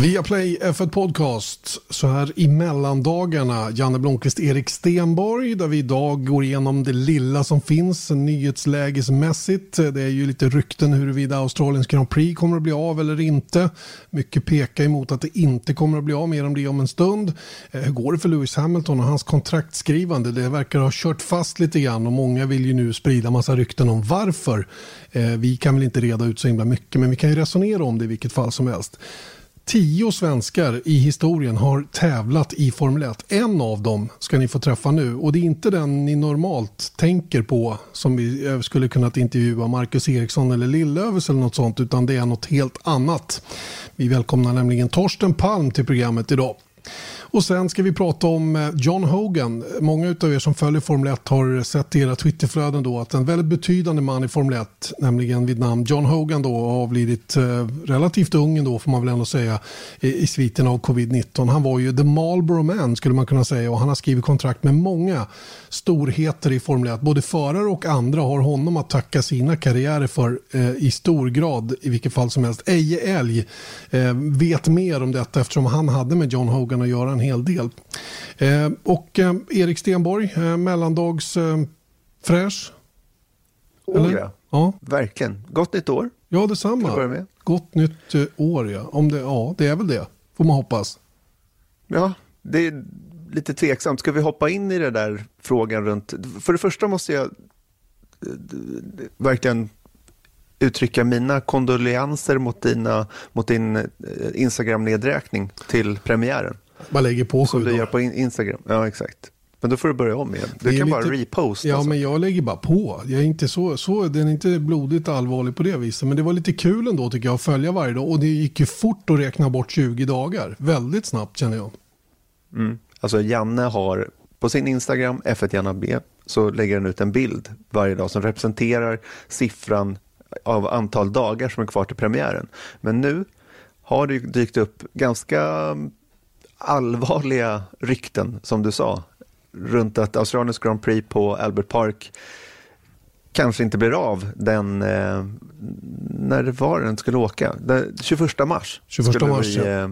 Via Play F1 Podcast så här i mellandagarna. Janne Blomqvist, Erik Stenborg där vi idag går igenom det lilla som finns nyhetslägesmässigt. Det är ju lite rykten huruvida Australiens Grand Prix kommer att bli av eller inte. Mycket pekar emot att det inte kommer att bli av, mer om det om en stund. Eh, hur går det för Lewis Hamilton och hans kontraktskrivande? Det verkar ha kört fast lite grann och många vill ju nu sprida massa rykten om varför. Eh, vi kan väl inte reda ut så himla mycket men vi kan ju resonera om det i vilket fall som helst. Tio svenskar i historien har tävlat i Formel 1. En av dem ska ni få träffa nu och det är inte den ni normalt tänker på som vi eh, skulle kunnat intervjua Marcus Eriksson eller Lillövers eller något sånt utan det är något helt annat. Vi välkomnar nämligen Torsten Palm till programmet idag. Och sen ska vi prata om eh, John Hogan. Många av er som följer Formel 1 har sett i era Twitterflöden då att en väldigt betydande man i Formel 1, nämligen vid namn John Hogan då har avlidit eh, relativt ung ändå får man väl ändå säga i, i sviten av covid-19. Han var ju the Marlboro man skulle man kunna säga och han har skrivit kontrakt med många storheter i Formel 1. Både förare och andra har honom att tacka sina karriärer för eh, i stor grad i vilket fall som helst. Eje Älg eh, vet mer om detta eftersom han hade med John Hogan att göra en hel del. Eh, och eh, Erik Stenborg, eh, mellandags fräsch. Oh, ja. ja, verkligen. Gott nytt år. Ja, detsamma. Gott nytt år, ja. Om det, ja, det är väl det, får man hoppas. Ja, det är lite tveksamt. Ska vi hoppa in i den där frågan runt... För det första måste jag verkligen uttrycka mina kondolenser mot, dina, mot din Instagram-nedräkning till premiären. Man lägger på Som du gör på Instagram. Ja, exakt. Men då får du börja om igen. Du kan lite... bara reposta. Ja, alltså. men jag lägger bara på. Jag är inte så, så, den är inte blodigt allvarlig på det viset. Men det var lite kul ändå tycker jag att följa varje dag. Och det gick ju fort att räkna bort 20 dagar. Väldigt snabbt känner jag. Mm. Alltså Janne har på sin Instagram, F1 Janna B, så lägger han ut en bild varje dag som representerar siffran av antal dagar som är kvar till premiären. Men nu har det dykt upp ganska allvarliga rykten, som du sa, runt att Australiens Grand Prix på Albert Park kanske inte blir av den, eh, när det var den skulle åka, den 21 mars 21 skulle mars, vi eh, eh,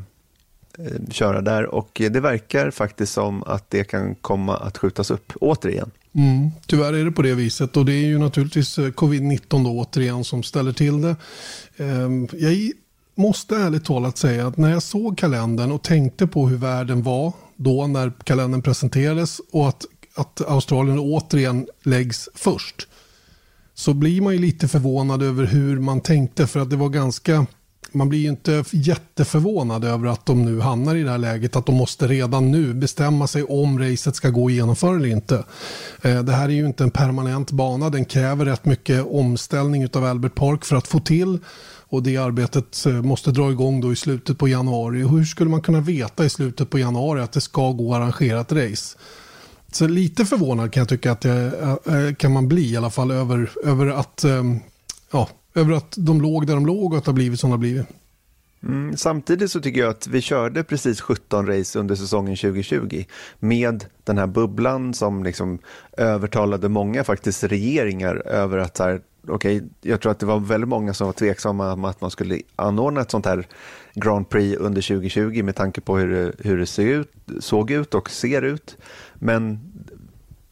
köra där. Och det verkar faktiskt som att det kan komma att skjutas upp återigen. Mm, tyvärr är det på det viset. Och det är ju naturligtvis eh, covid-19 då återigen som ställer till det. Eh, jag måste ärligt talat säga att när jag såg kalendern och tänkte på hur världen var då när kalendern presenterades och att, att Australien återigen läggs först så blir man ju lite förvånad över hur man tänkte för att det var ganska man blir ju inte jätteförvånad över att de nu hamnar i det här läget att de måste redan nu bestämma sig om racet ska gå att genomföra eller inte. Eh, det här är ju inte en permanent bana, den kräver rätt mycket omställning av Albert Park för att få till och det arbetet eh, måste dra igång då i slutet på januari. Hur skulle man kunna veta i slutet på januari att det ska gå arrangerat race? Så lite förvånad kan jag tycka att det, eh, eh, kan man bli i alla fall över, över, att, ja, över att de låg där de låg och att det har blivit som det har blivit. Mm, samtidigt så tycker jag att vi körde precis 17 race under säsongen 2020 med den här bubblan som liksom övertalade många faktiskt regeringar över att här, okay, jag tror att det var väldigt många som var tveksamma om att man skulle anordna ett sånt här Grand Prix under 2020 med tanke på hur det, hur det ser ut, såg ut och ser ut. Men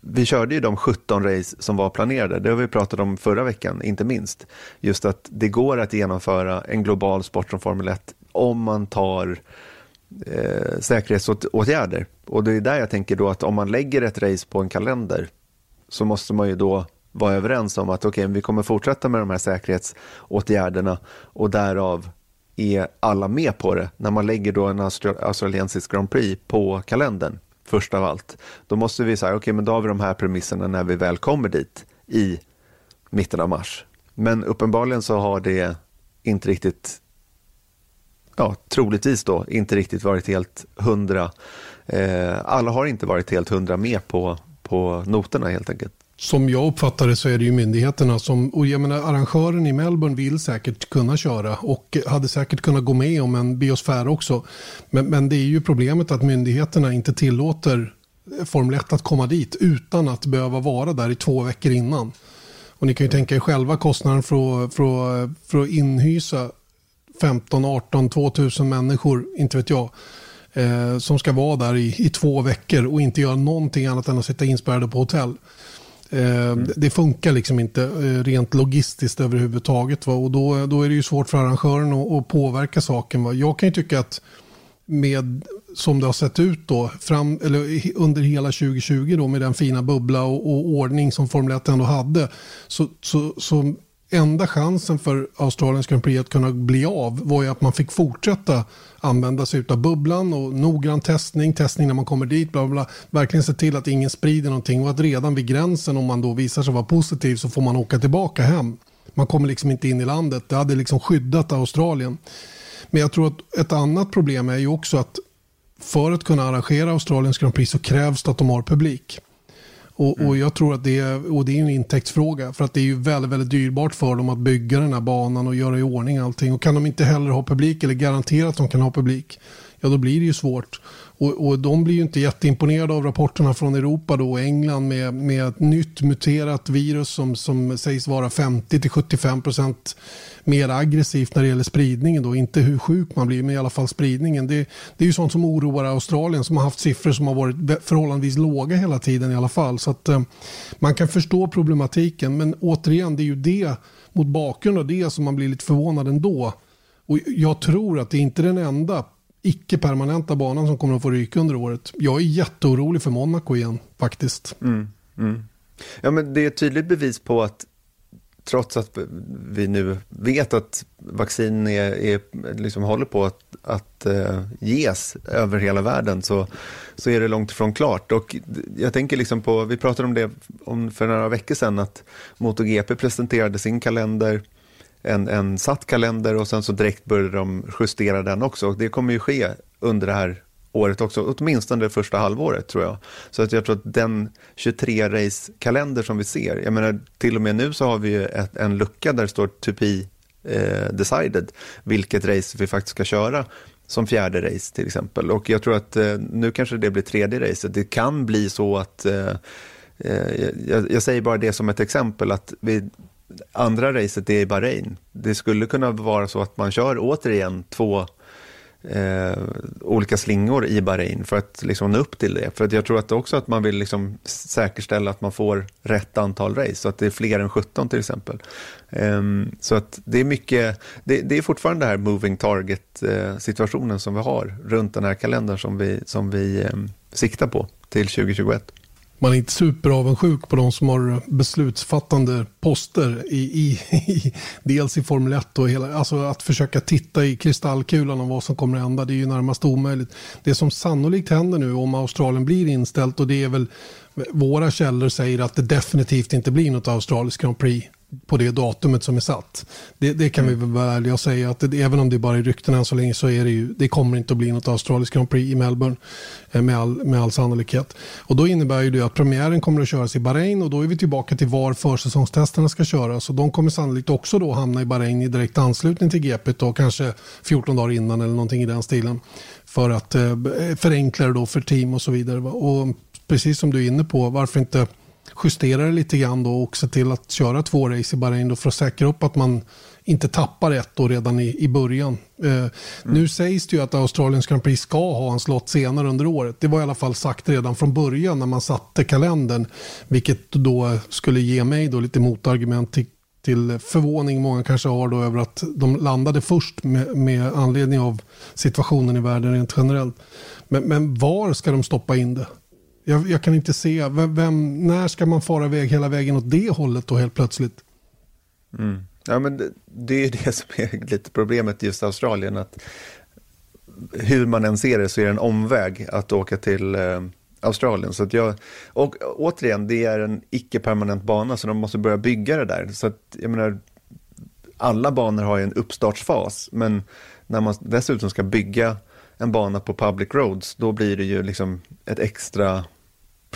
vi körde ju de 17 race som var planerade. Det har vi pratat om förra veckan, inte minst. Just att det går att genomföra en global sport som Formel 1 om man tar eh, säkerhetsåtgärder. Och det är där jag tänker då att om man lägger ett race på en kalender så måste man ju då vara överens om att okay, vi kommer fortsätta med de här säkerhetsåtgärderna och därav är alla med på det när man lägger då en australiensisk Grand Prix på kalendern först av allt. Då måste vi säga, okej okay, men då har vi de här premisserna när vi väl kommer dit i mitten av mars. Men uppenbarligen så har det inte riktigt, ja troligtvis då, inte riktigt varit helt hundra. Eh, alla har inte varit helt hundra med på, på noterna helt enkelt som jag uppfattar det så är det ju myndigheterna som, och jag menar arrangören i Melbourne vill säkert kunna köra och hade säkert kunnat gå med om en biosfär också. Men, men det är ju problemet att myndigheterna inte tillåter eh, Formel 1 att komma dit utan att behöva vara där i två veckor innan. Och ni kan ju tänka er själva kostnaden för att, för att, eh, för att inhysa 15, 18, 2000 människor, inte vet jag, eh, som ska vara där i, i två veckor och inte göra någonting annat än att sitta inspärrade på hotell. Eh, mm. Det funkar liksom inte eh, rent logistiskt överhuvudtaget. Va? Och då, då är det ju svårt för arrangören att, att påverka saken. Va? Jag kan ju tycka att med som det har sett ut då, fram, eller under hela 2020 då, med den fina bubbla och, och ordning som Formel 1 ändå hade, så, så, så enda chansen för Australiens Grand Prix att kunna bli av var ju att man fick fortsätta använda sig av bubblan och noggrann testning, testning när man kommer dit, bla, bla, bla. verkligen se till att ingen sprider någonting och att redan vid gränsen om man då visar sig vara positiv så får man åka tillbaka hem. Man kommer liksom inte in i landet. Det hade liksom skyddat Australien. Men jag tror att ett annat problem är ju också att för att kunna arrangera Australiens Grand Prix så krävs det att de har publik. Och, mm. och, jag tror att det är, och det är en intäktsfråga. För att det är ju väldigt, väldigt dyrbart för dem att bygga den här banan och göra i ordning allting. Och kan de inte heller ha publik eller garantera att de kan ha publik, ja då blir det ju svårt. Och, och de blir ju inte jätteimponerade av rapporterna från Europa då, och England med, med ett nytt muterat virus som, som sägs vara 50-75% mer aggressivt när det gäller spridningen. Då. Inte hur sjuk man blir, men i alla fall spridningen. Det, det är ju sånt som oroar Australien som har haft siffror som har varit förhållandevis låga hela tiden i alla fall. Så att, eh, man kan förstå problematiken, men återigen, det är ju det mot bakgrund av det som man blir lite förvånad ändå. Och jag tror att det är inte den enda icke-permanenta banan som kommer att få ryka under året. Jag är jätteorolig för Monaco igen faktiskt. Mm, mm. Ja, men det är ett tydligt bevis på att trots att vi nu vet att vaccin är, är, liksom håller på att, att uh, ges över hela världen så, så är det långt ifrån klart. Och jag tänker liksom på, vi pratade om det om för några veckor sedan, att MotoGP presenterade sin kalender en, en satt kalender och sen så direkt började de justera den också. Och det kommer ju ske under det här året också, åtminstone det första halvåret tror jag. Så att jag tror att den 23-race-kalender som vi ser, jag menar till och med nu så har vi ju ett, en lucka där det står to be eh, decided, vilket race vi faktiskt ska köra som fjärde race till exempel. Och jag tror att eh, nu kanske det blir tredje racet. Det kan bli så att eh, eh jag, jag, säger bara det som ett exempel, att vi andra racet är i Bahrain. Det skulle kunna vara så att man kör återigen två eh, olika slingor i Bahrain för att liksom nå upp till det. För att jag tror att också att man vill liksom säkerställa att man får rätt antal race, så att det är fler än 17 till exempel. Eh, så att det är mycket, det, det är fortfarande den här moving target eh, situationen som vi har runt den här kalendern som vi, som vi eh, siktar på till 2021 man är inte superavundsjuk på de som har beslutsfattande poster i, i, i, dels i Formel 1 och hela, alltså att försöka titta i kristallkulan om vad som kommer att hända, det är ju närmast omöjligt. Det som sannolikt händer nu om Australien blir inställt och det är väl våra källor säger att det definitivt inte blir något australiskt Grand Prix på det datumet som är satt. Det, det kan mm. vi väl vara ärliga och säga att det, även om det bara är rykten än så länge så är det ju, det kommer inte att bli något australiskt Grand Prix i Melbourne eh, med all, med all sannolikhet. Och då innebär ju det att premiären kommer att köras i Bahrain och då är vi tillbaka till var försäsongstesterna ska köras och de kommer sannolikt också då hamna i Bahrain i direkt anslutning till GP och kanske 14 dagar innan eller någonting i den stilen för att eh, förenkla det då för team och så vidare. Och precis som du är inne på, varför inte justera det lite grann då och se till att köra två race i Bahrain för att säkra upp att man inte tappar ett då redan i, i början. Eh, mm. Nu sägs det ju att Australiens Grand Prix ska ha en slott senare under året. Det var i alla fall sagt redan från början när man satte kalendern. Vilket då skulle ge mig då lite motargument till, till förvåning många kanske har då över att de landade först med, med anledning av situationen i världen rent generellt. Men, men var ska de stoppa in det? Jag, jag kan inte se, vem, när ska man fara iväg hela vägen åt det hållet då helt plötsligt? Mm. Ja, men det, det är det som är lite problemet just Australien. Att hur man än ser det så är det en omväg att åka till eh, Australien. Så att jag, och återigen, det är en icke-permanent bana så de måste börja bygga det där. Så att, jag menar, alla banor har ju en uppstartsfas, men när man dessutom ska bygga en bana på public roads, då blir det ju liksom ett extra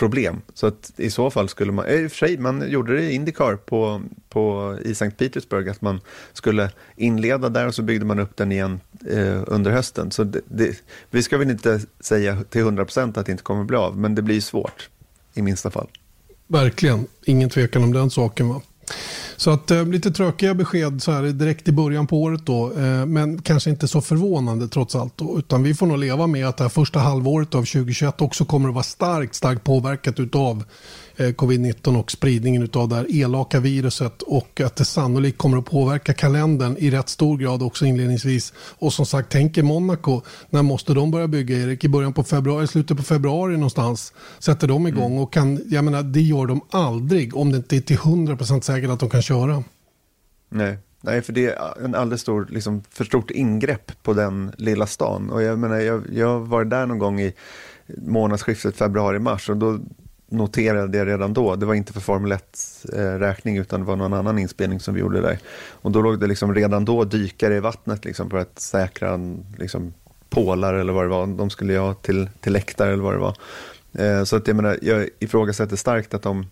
problem. Så att i så fall skulle man, eh, i och för sig, man gjorde det i Indycar på, på, i Sankt Petersburg, att man skulle inleda där och så byggde man upp den igen eh, under hösten. Så det, det, vi ska väl inte säga till 100% att det inte kommer bli av, men det blir svårt i minsta fall. Verkligen, ingen tvekan om den saken. Va? Så att eh, lite tråkiga besked så här direkt i början på året då. Eh, men kanske inte så förvånande trots allt. Då, utan vi får nog leva med att det här första halvåret av 2021 också kommer att vara starkt, starkt påverkat utav Eh, covid-19 och spridningen av det här elaka viruset och att det sannolikt kommer att påverka kalendern i rätt stor grad också inledningsvis. Och som sagt, tänker Monaco, när måste de börja bygga Erik? I början på februari, slutet på februari någonstans sätter de igång mm. och kan, jag menar, det gör de aldrig om det inte är till 100% säkert att de kan köra. Nej. Nej, för det är en alldeles stor, liksom, för stort ingrepp på den lilla stan. Och jag menar, jag, jag var där någon gång i månadsskiftet februari-mars och då noterade jag redan då, det var inte för Formel 1-räkning eh, utan det var någon annan inspelning som vi gjorde där. Och då låg det liksom redan då dykare i vattnet liksom för att säkra liksom, pålar eller vad det var, de skulle ha till, till läktare eller vad det var. Eh, så att jag menar, jag ifrågasätter starkt att de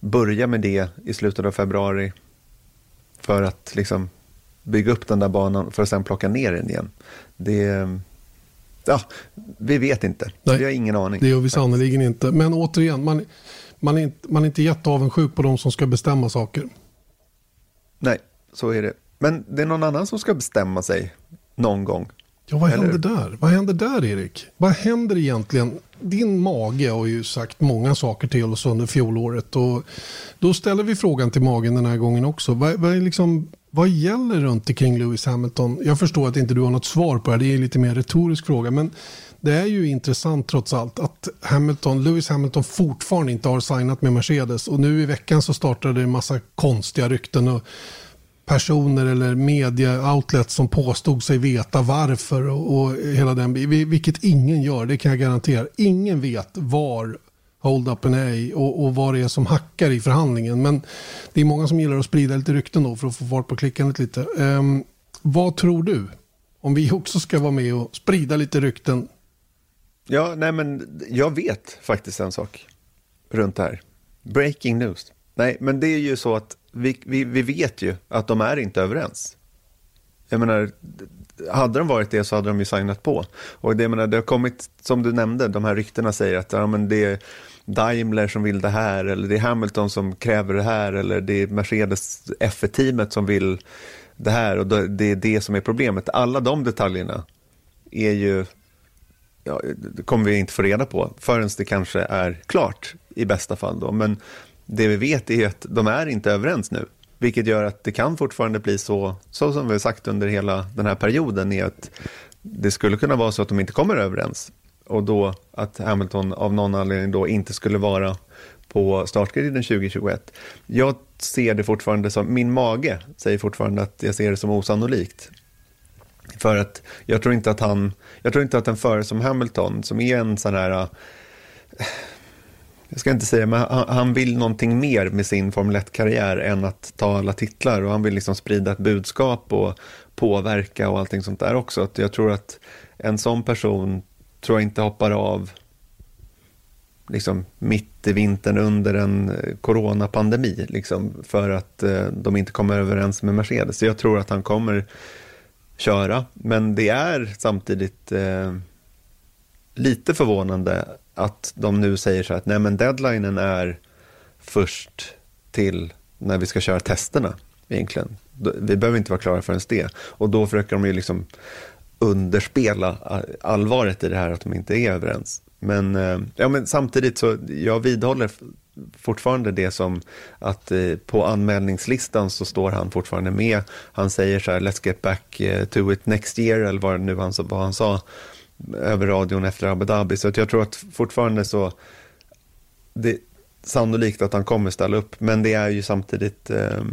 börjar med det i slutet av februari för att liksom bygga upp den där banan för att sen plocka ner den igen. Det, ja, vi vet inte. Nej, vi har ingen aning. Det gör vi sannerligen inte. Men återigen, man, man, är inte, man är inte jätteavundsjuk på de som ska bestämma saker. Nej, så är det. Men det är någon annan som ska bestämma sig någon gång. Ja, vad Eller? händer där? Vad händer där, Erik? Vad händer egentligen? Din mage har ju sagt många saker till oss under fjolåret. Och då ställer vi frågan till magen den här gången också. Vad, vad, liksom, vad gäller runt omkring Lewis Hamilton? Jag förstår att inte du har något svar på det. Det är en lite mer retorisk fråga. Men det är ju intressant trots allt att Hamilton, Lewis Hamilton fortfarande inte har signat med Mercedes. Och nu i veckan så startade det en massa konstiga rykten. Och personer eller media outlets som påstod sig veta varför och, och hela den vilket ingen gör, det kan jag garantera. Ingen vet var Hold Up and A och, och vad det är som hackar i förhandlingen. Men det är många som gillar att sprida lite rykten då för att få fart på klickandet lite. Um, vad tror du? Om vi också ska vara med och sprida lite rykten. Ja, nej men jag vet faktiskt en sak runt det här. Breaking news. Nej, men det är ju så att vi, vi, vi vet ju att de är inte överens. Jag menar, hade de varit det så hade de ju signat på. Och det, menar, det har kommit, som du nämnde, de här ryktena säger att ja, men det är Daimler som vill det här, eller det är Hamilton som kräver det här, eller det är Mercedes F1-teamet som vill det här och det är det som är problemet. Alla de detaljerna är ju, ja, det kommer vi inte få reda på förrän det kanske är klart i bästa fall då. Men det vi vet är att de är inte överens nu. Vilket gör att det kan fortfarande bli så, så som vi har sagt under hela den här perioden, är att det skulle kunna vara så att de inte kommer överens. Och då att Hamilton av någon anledning då inte skulle vara på startgriden 2021. Jag ser det fortfarande som, min mage säger fortfarande att jag ser det som osannolikt. För att jag tror inte att han, jag tror inte att en förare som Hamilton, som är en sån här jag ska inte säga, men han, han vill någonting mer med sin Formel 1-karriär än att ta alla titlar och han vill liksom sprida ett budskap och påverka och allting sånt där också. Att jag tror att en sån person tror jag inte hoppar av liksom mitt i vintern under en eh, coronapandemi liksom, för att eh, de inte kommer överens med Mercedes. Så jag tror att han kommer köra, men det är samtidigt eh, lite förvånande att de nu säger så här att nej men deadlinen är först till när vi ska köra testerna egentligen. Vi behöver inte vara klara förrän det. Och då försöker de ju liksom underspela allvaret i det här att de inte är överens. Men, eh, ja, men samtidigt så jag vidhåller fortfarande det som att eh, på anmälningslistan så står han fortfarande med. Han säger så här, let's get back eh, to it next year, eller vad, nu han, vad han sa över radion efter Abu Dhabi. Så att jag tror att fortfarande så, det är sannolikt att han kommer ställa upp, men det är ju samtidigt eh,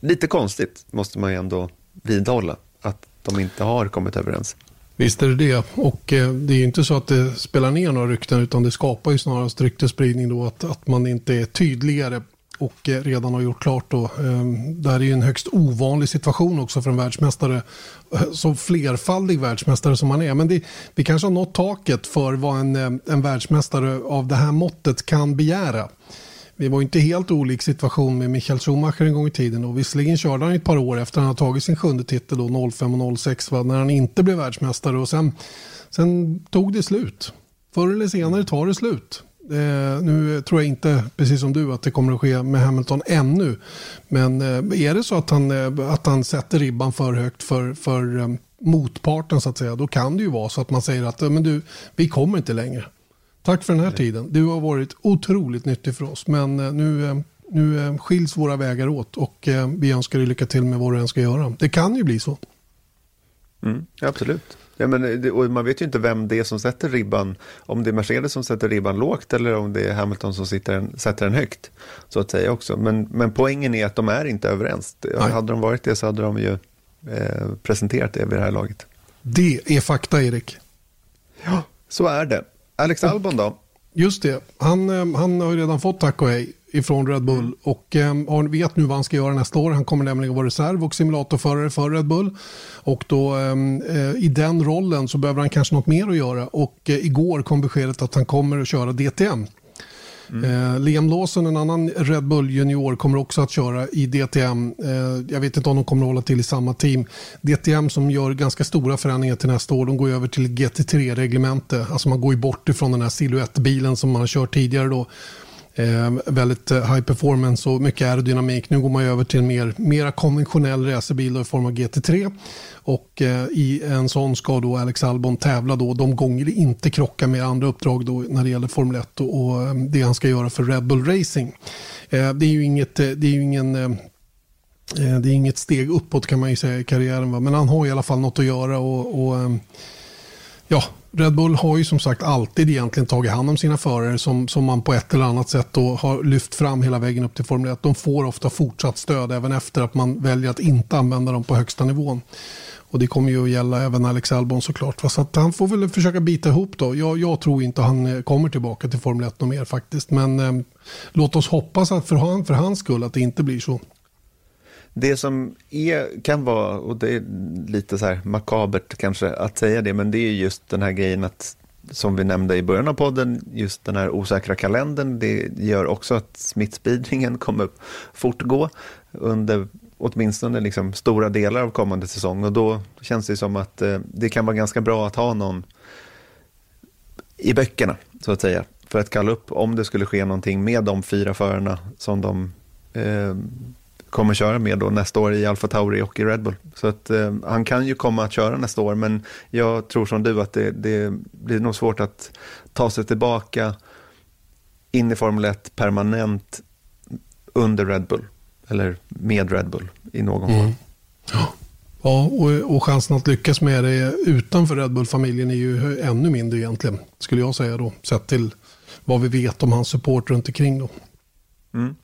lite konstigt, måste man ju ändå vidhålla, att de inte har kommit överens. Visst är det det. Och eh, det är ju inte så att det spelar ner några rykten utan det skapar ju snarast ryktespridning då att, att man inte är tydligare och eh, redan har gjort klart. Då. Ehm, det här är ju en högst ovanlig situation också för en världsmästare. Eh, så flerfaldig världsmästare som man är. Men det, vi kanske har nått taket för vad en, eh, en världsmästare av det här måttet kan begära. Vi var inte helt olik situation med Michael Schumacher en gång i tiden. Och visserligen körde han ett par år efter att han tagit sin sjunde titel då, 05 och 06 va, när han inte blev världsmästare. Och sen, sen tog det slut. Förr eller senare tar det slut Eh, nu tror jag inte, precis som du, att det kommer att ske med Hamilton ännu. Men eh, är det så att han, eh, att han sätter ribban för högt för, för eh, motparten så att säga, då kan det ju vara så att man säger att men du, vi kommer inte längre. Tack för den här tiden. Du har varit otroligt nyttig för oss. Men eh, nu, eh, nu skiljs våra vägar åt och vi önskar dig lycka till med vad du än ska göra. Det kan ju bli så. Mm, absolut. Ja, men, och man vet ju inte vem det är som sätter ribban. Om det är Mercedes som sätter ribban lågt eller om det är Hamilton som en, sätter den högt. Så att säga också. Men, men poängen är att de är inte överens. Nej. Hade de varit det så hade de ju eh, presenterat det vid det här laget. Det är fakta, Erik. Ja, så är det. Alex Albon då? Just det. Han, eh, han har ju redan fått tack och hej ifrån Red Bull mm. och eh, vet nu vad han ska göra nästa år. Han kommer nämligen vara reserv och simulatorförare för Red Bull. Och då ehm, eh, i den rollen så behöver han kanske något mer att göra och eh, igår kom beskedet att han kommer att köra DTM. Mm. Eh, Liam Lawson, en annan Red Bull junior, kommer också att köra i DTM. Eh, jag vet inte om de kommer att hålla till i samma team. DTM som gör ganska stora förändringar till nästa år. De går över till GT3-reglemente. Alltså man går ju bort ifrån den här siluettbilen som man har kört tidigare då Eh, väldigt eh, high performance och mycket aerodynamik. Nu går man över till en mer, mera konventionell racerbil i form av GT3. Och eh, i en sån ska då Alex Albon tävla då de gånger det inte krockar med andra uppdrag då när det gäller Formel 1 och, och eh, det han ska göra för Red Bull Racing. Eh, det är ju inget, eh, det är ju ingen det är inget steg uppåt kan man ju säga i karriären. Va? Men han har i alla fall något att göra. och, och ja, Red Bull har ju som sagt alltid egentligen tagit hand om sina förare som, som man på ett eller annat sätt då har lyft fram hela vägen upp till Formel 1. De får ofta fortsatt stöd även efter att man väljer att inte använda dem på högsta nivån. Och det kommer ju att gälla även Alex Albon såklart. Så att han får väl försöka bita ihop då. Jag, jag tror inte han eh, kommer tillbaka till Formel 1 mer faktiskt. Men eh, låt oss hoppas att för, han, för hans skull att det inte blir så. Det som är, kan vara, och det är lite så här makabert kanske att säga det, men det är just den här grejen att som vi nämnde i början av podden, just den här osäkra kalendern, det gör också att smittspridningen kommer fortgå under åtminstone liksom stora delar av kommande säsong. Och då känns det som att eh, det kan vara ganska bra att ha någon i böckerna, så att säga, för att kalla upp om det skulle ske någonting med de fyra förarna som de eh, kommer köra med då nästa år i Alfa Tauri och i Red Bull. Så att eh, han kan ju komma att köra nästa år, men jag tror som du att det, det blir nog svårt att ta sig tillbaka in i Formel 1 permanent under Red Bull, eller med Red Bull i någon mm. form. Ja. Ja, och, och chansen att lyckas med det utanför Red Bull-familjen är ju ännu mindre egentligen, skulle jag säga då, sett till vad vi vet om hans support runt omkring då. Mm.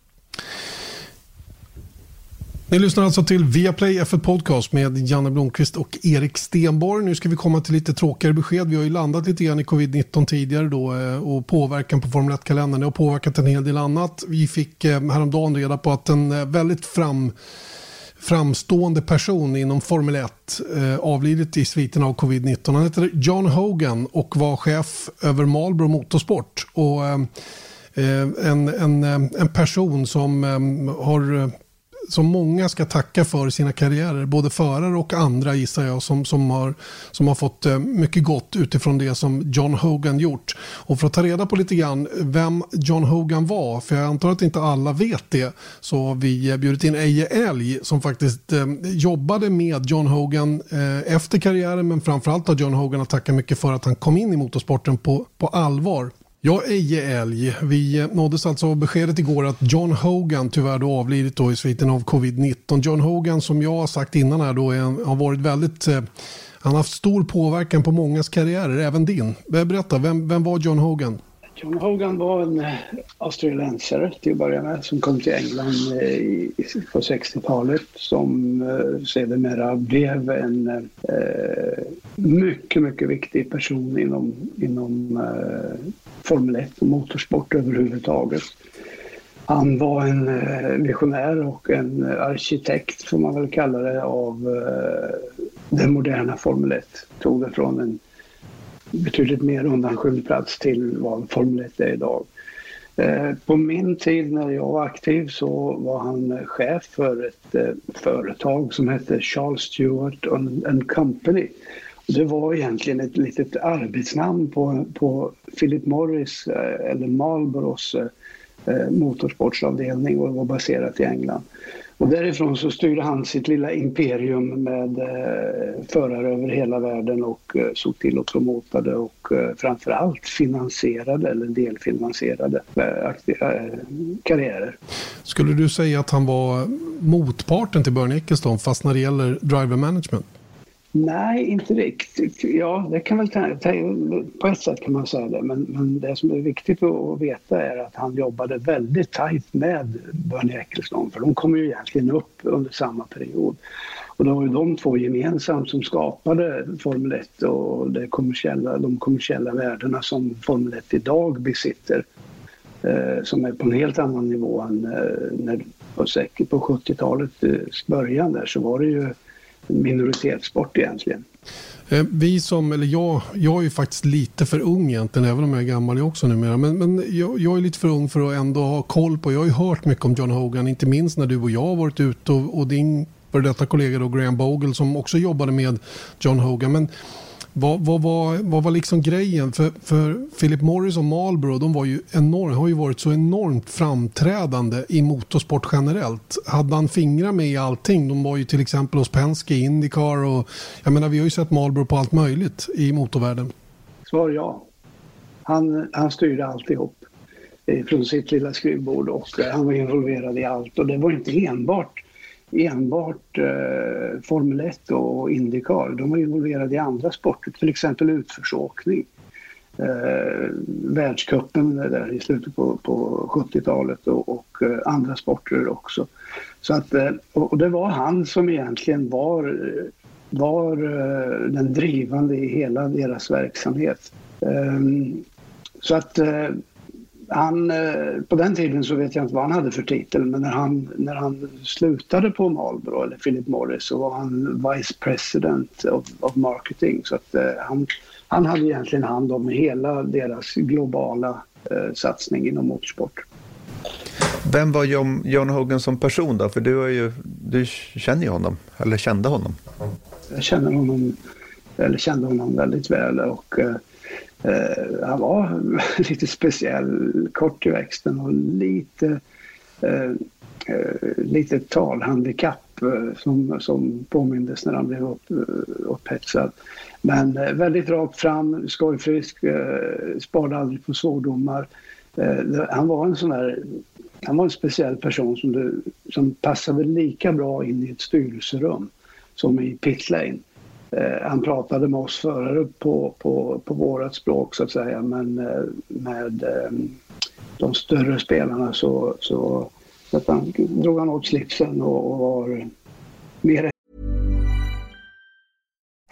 Ni lyssnar alltså till Viaplay F1 Podcast med Janne Blomqvist och Erik Stenborg. Nu ska vi komma till lite tråkigare besked. Vi har ju landat lite grann i covid-19 tidigare då eh, och påverkan på Formel 1-kalendern. Det har påverkat en hel del annat. Vi fick eh, häromdagen reda på att en eh, väldigt fram framstående person inom Formel 1 eh, avlidit i sviten av covid-19. Han heter John Hogan och var chef över Marlboro Motorsport. Och, eh, en, en, en person som eh, har som många ska tacka för sina karriärer. Både förare och andra gissar jag som, som, har, som har fått eh, mycket gott utifrån det som John Hogan gjort. Och för att ta reda på lite grann vem John Hogan var, för jag antar att inte alla vet det, så har vi eh, bjudit in Eje Elg som faktiskt eh, jobbade med John Hogan eh, efter karriären men framförallt har John Hogan att tacka mycket för att han kom in i motorsporten på, på allvar. Ja, Eje Älg. Vi eh, nåddes alltså av beskedet igår att John Hogan tyvärr då avlidit då i sviten av covid-19. John Hogan som jag har sagt innan här då är, har varit väldigt eh, han har haft stor påverkan på mångas karriärer, även din. Berätta, vem, vem var John Hogan? John Hogan var en eh, australiensare till att börja med som kom till England eh, på 60-talet som eh, sedermera blev en eh, mycket, mycket viktig person inom, inom Formel 1 och motorsport överhuvudtaget. Han var en visionär och en arkitekt, får man väl kalla det, av den moderna Formel 1. Tog det från en betydligt mer undanskymd plats till vad Formel 1 är idag. Eh, på min tid när jag var aktiv så var han eh, chef för ett eh, företag som hette Charles Stewart and Company. Det var egentligen ett litet arbetsnamn på, på Philip Morris eller Marlboros motorsportsavdelning och var baserat i England. Och därifrån så styrde han sitt lilla imperium med eh, förare över hela världen och eh, såg till att promotade och eh, framförallt finansierade eller delfinansierade eh, eh, karriärer. Skulle du säga att han var motparten till Bernie Ecclestone fast när det gäller driver management? Nej, inte riktigt. Ja, det kan väl på ett sätt kan man säga det. Men, men det som är viktigt att veta är att han jobbade väldigt tajt med Bernie Ecclestone. För de kom ju egentligen upp under samma period. Och det var ju de två gemensamt som skapade Formel 1 och det kommersiella, de kommersiella värdena som Formel 1 idag besitter. Eh, som är på en helt annan nivå än eh, när, på 70-talets eh, början där så var det ju minoritetssport egentligen. Eh, vi som, eller jag, jag är ju faktiskt lite för ung egentligen, även om jag är gammal jag också numera. Men, men jag, jag är lite för ung för att ändå ha koll på, jag har ju hört mycket om John Hogan, inte minst när du och jag har varit ute och, och din före detta kollega då Graham Bogle som också jobbade med John Hogan. Men vad, vad, vad, vad var liksom grejen? För, för Philip Morris och Marlboro de var ju enorm, har ju varit så enormt framträdande i motorsport generellt. Hade han fingrar med i allting? De var ju till exempel hos Penske, Indycar och jag menar vi har ju sett Marlboro på allt möjligt i motorvärlden. Svar ja. Han, han styrde alltihop eh, från sitt lilla skrivbord och eh, han var involverad i allt och det var inte enbart enbart eh, Formel 1 och Indycar. De var involverade i andra sporter, till exempel utförsåkning. Eh, världscupen där i slutet på, på 70-talet och, och eh, andra sporter också. Så att, eh, och det var han som egentligen var, eh, var eh, den drivande i hela deras verksamhet. Ehm, så att eh, han, eh, på den tiden så vet jag inte vad han hade för titel men när han, när han slutade på Marlboro eller Philip Morris så var han Vice President of, of Marketing. Så att, eh, han, han hade egentligen hand om hela deras globala eh, satsning inom motorsport. Vem var John, John Hogan som person då? För du, är ju, du känner ju honom, eller kände honom. Jag känner honom, eller kände honom väldigt väl och eh, Eh, han var lite speciell, kort i växten och lite, eh, eh, lite talhandikapp eh, som, som påmindes när han blev upp, eh, upphetsad. Men eh, väldigt rakt fram, skojfrisk, eh, sparade aldrig på svordomar. Eh, han var en sån där han var en speciell person som, du, som passade lika bra in i ett styrelserum som i pitlane. Eh, Eh, han pratade med oss förare på, på, på vårat språk så att säga men eh, med ehm, de större spelarna så, så, så att han, drog han åt slipsen och, och var mer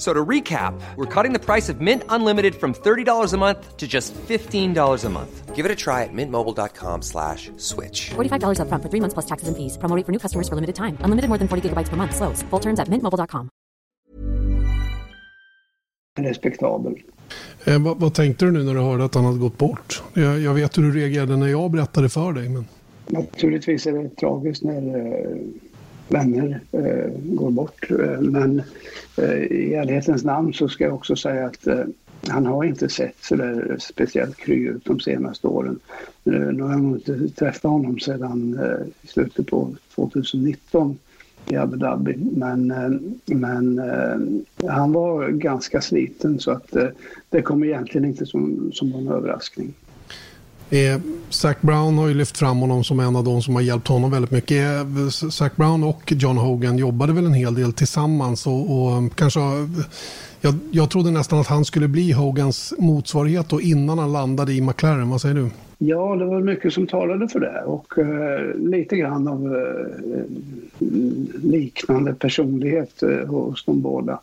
So to recap, we're cutting the price of Mint Unlimited from $30 a month to just $15 a month. Give it a try at mintmobile.com slash switch. $45 up front for three months plus taxes and fees. Promoting for new customers for limited time. Unlimited more than 40 gigabytes per month. Slows. Full terms at mintmobile.com. Respektabel. Eh, vad, vad, tänkte du nu när du hörde att han hade gått bort? Jag, jag vet hur du reagerade när jag berättade för dig. Men... Naturligtvis är det tragiskt när eh, vänner eh, går bort. Eh, men eh, i ärlighetens namn så ska jag också säga att eh, han har inte sett så där speciellt kry ut de senaste åren. Eh, nu har jag nog inte träffat honom sedan eh, slutet på 2019 i Abu Dhabi. Men, eh, men eh, han var ganska sliten så att det kom egentligen inte som, som någon överraskning. Eh, Zac Brown har ju lyft fram honom som en av de som har hjälpt honom väldigt mycket. Eh, Zac Brown och John Hogan jobbade väl en hel del tillsammans och, och eh, kanske eh, jag, jag trodde nästan att han skulle bli Hogans motsvarighet då innan han landade i McLaren. Vad säger du? Ja, det var mycket som talade för det och uh, lite grann av uh, liknande personlighet uh, hos de båda.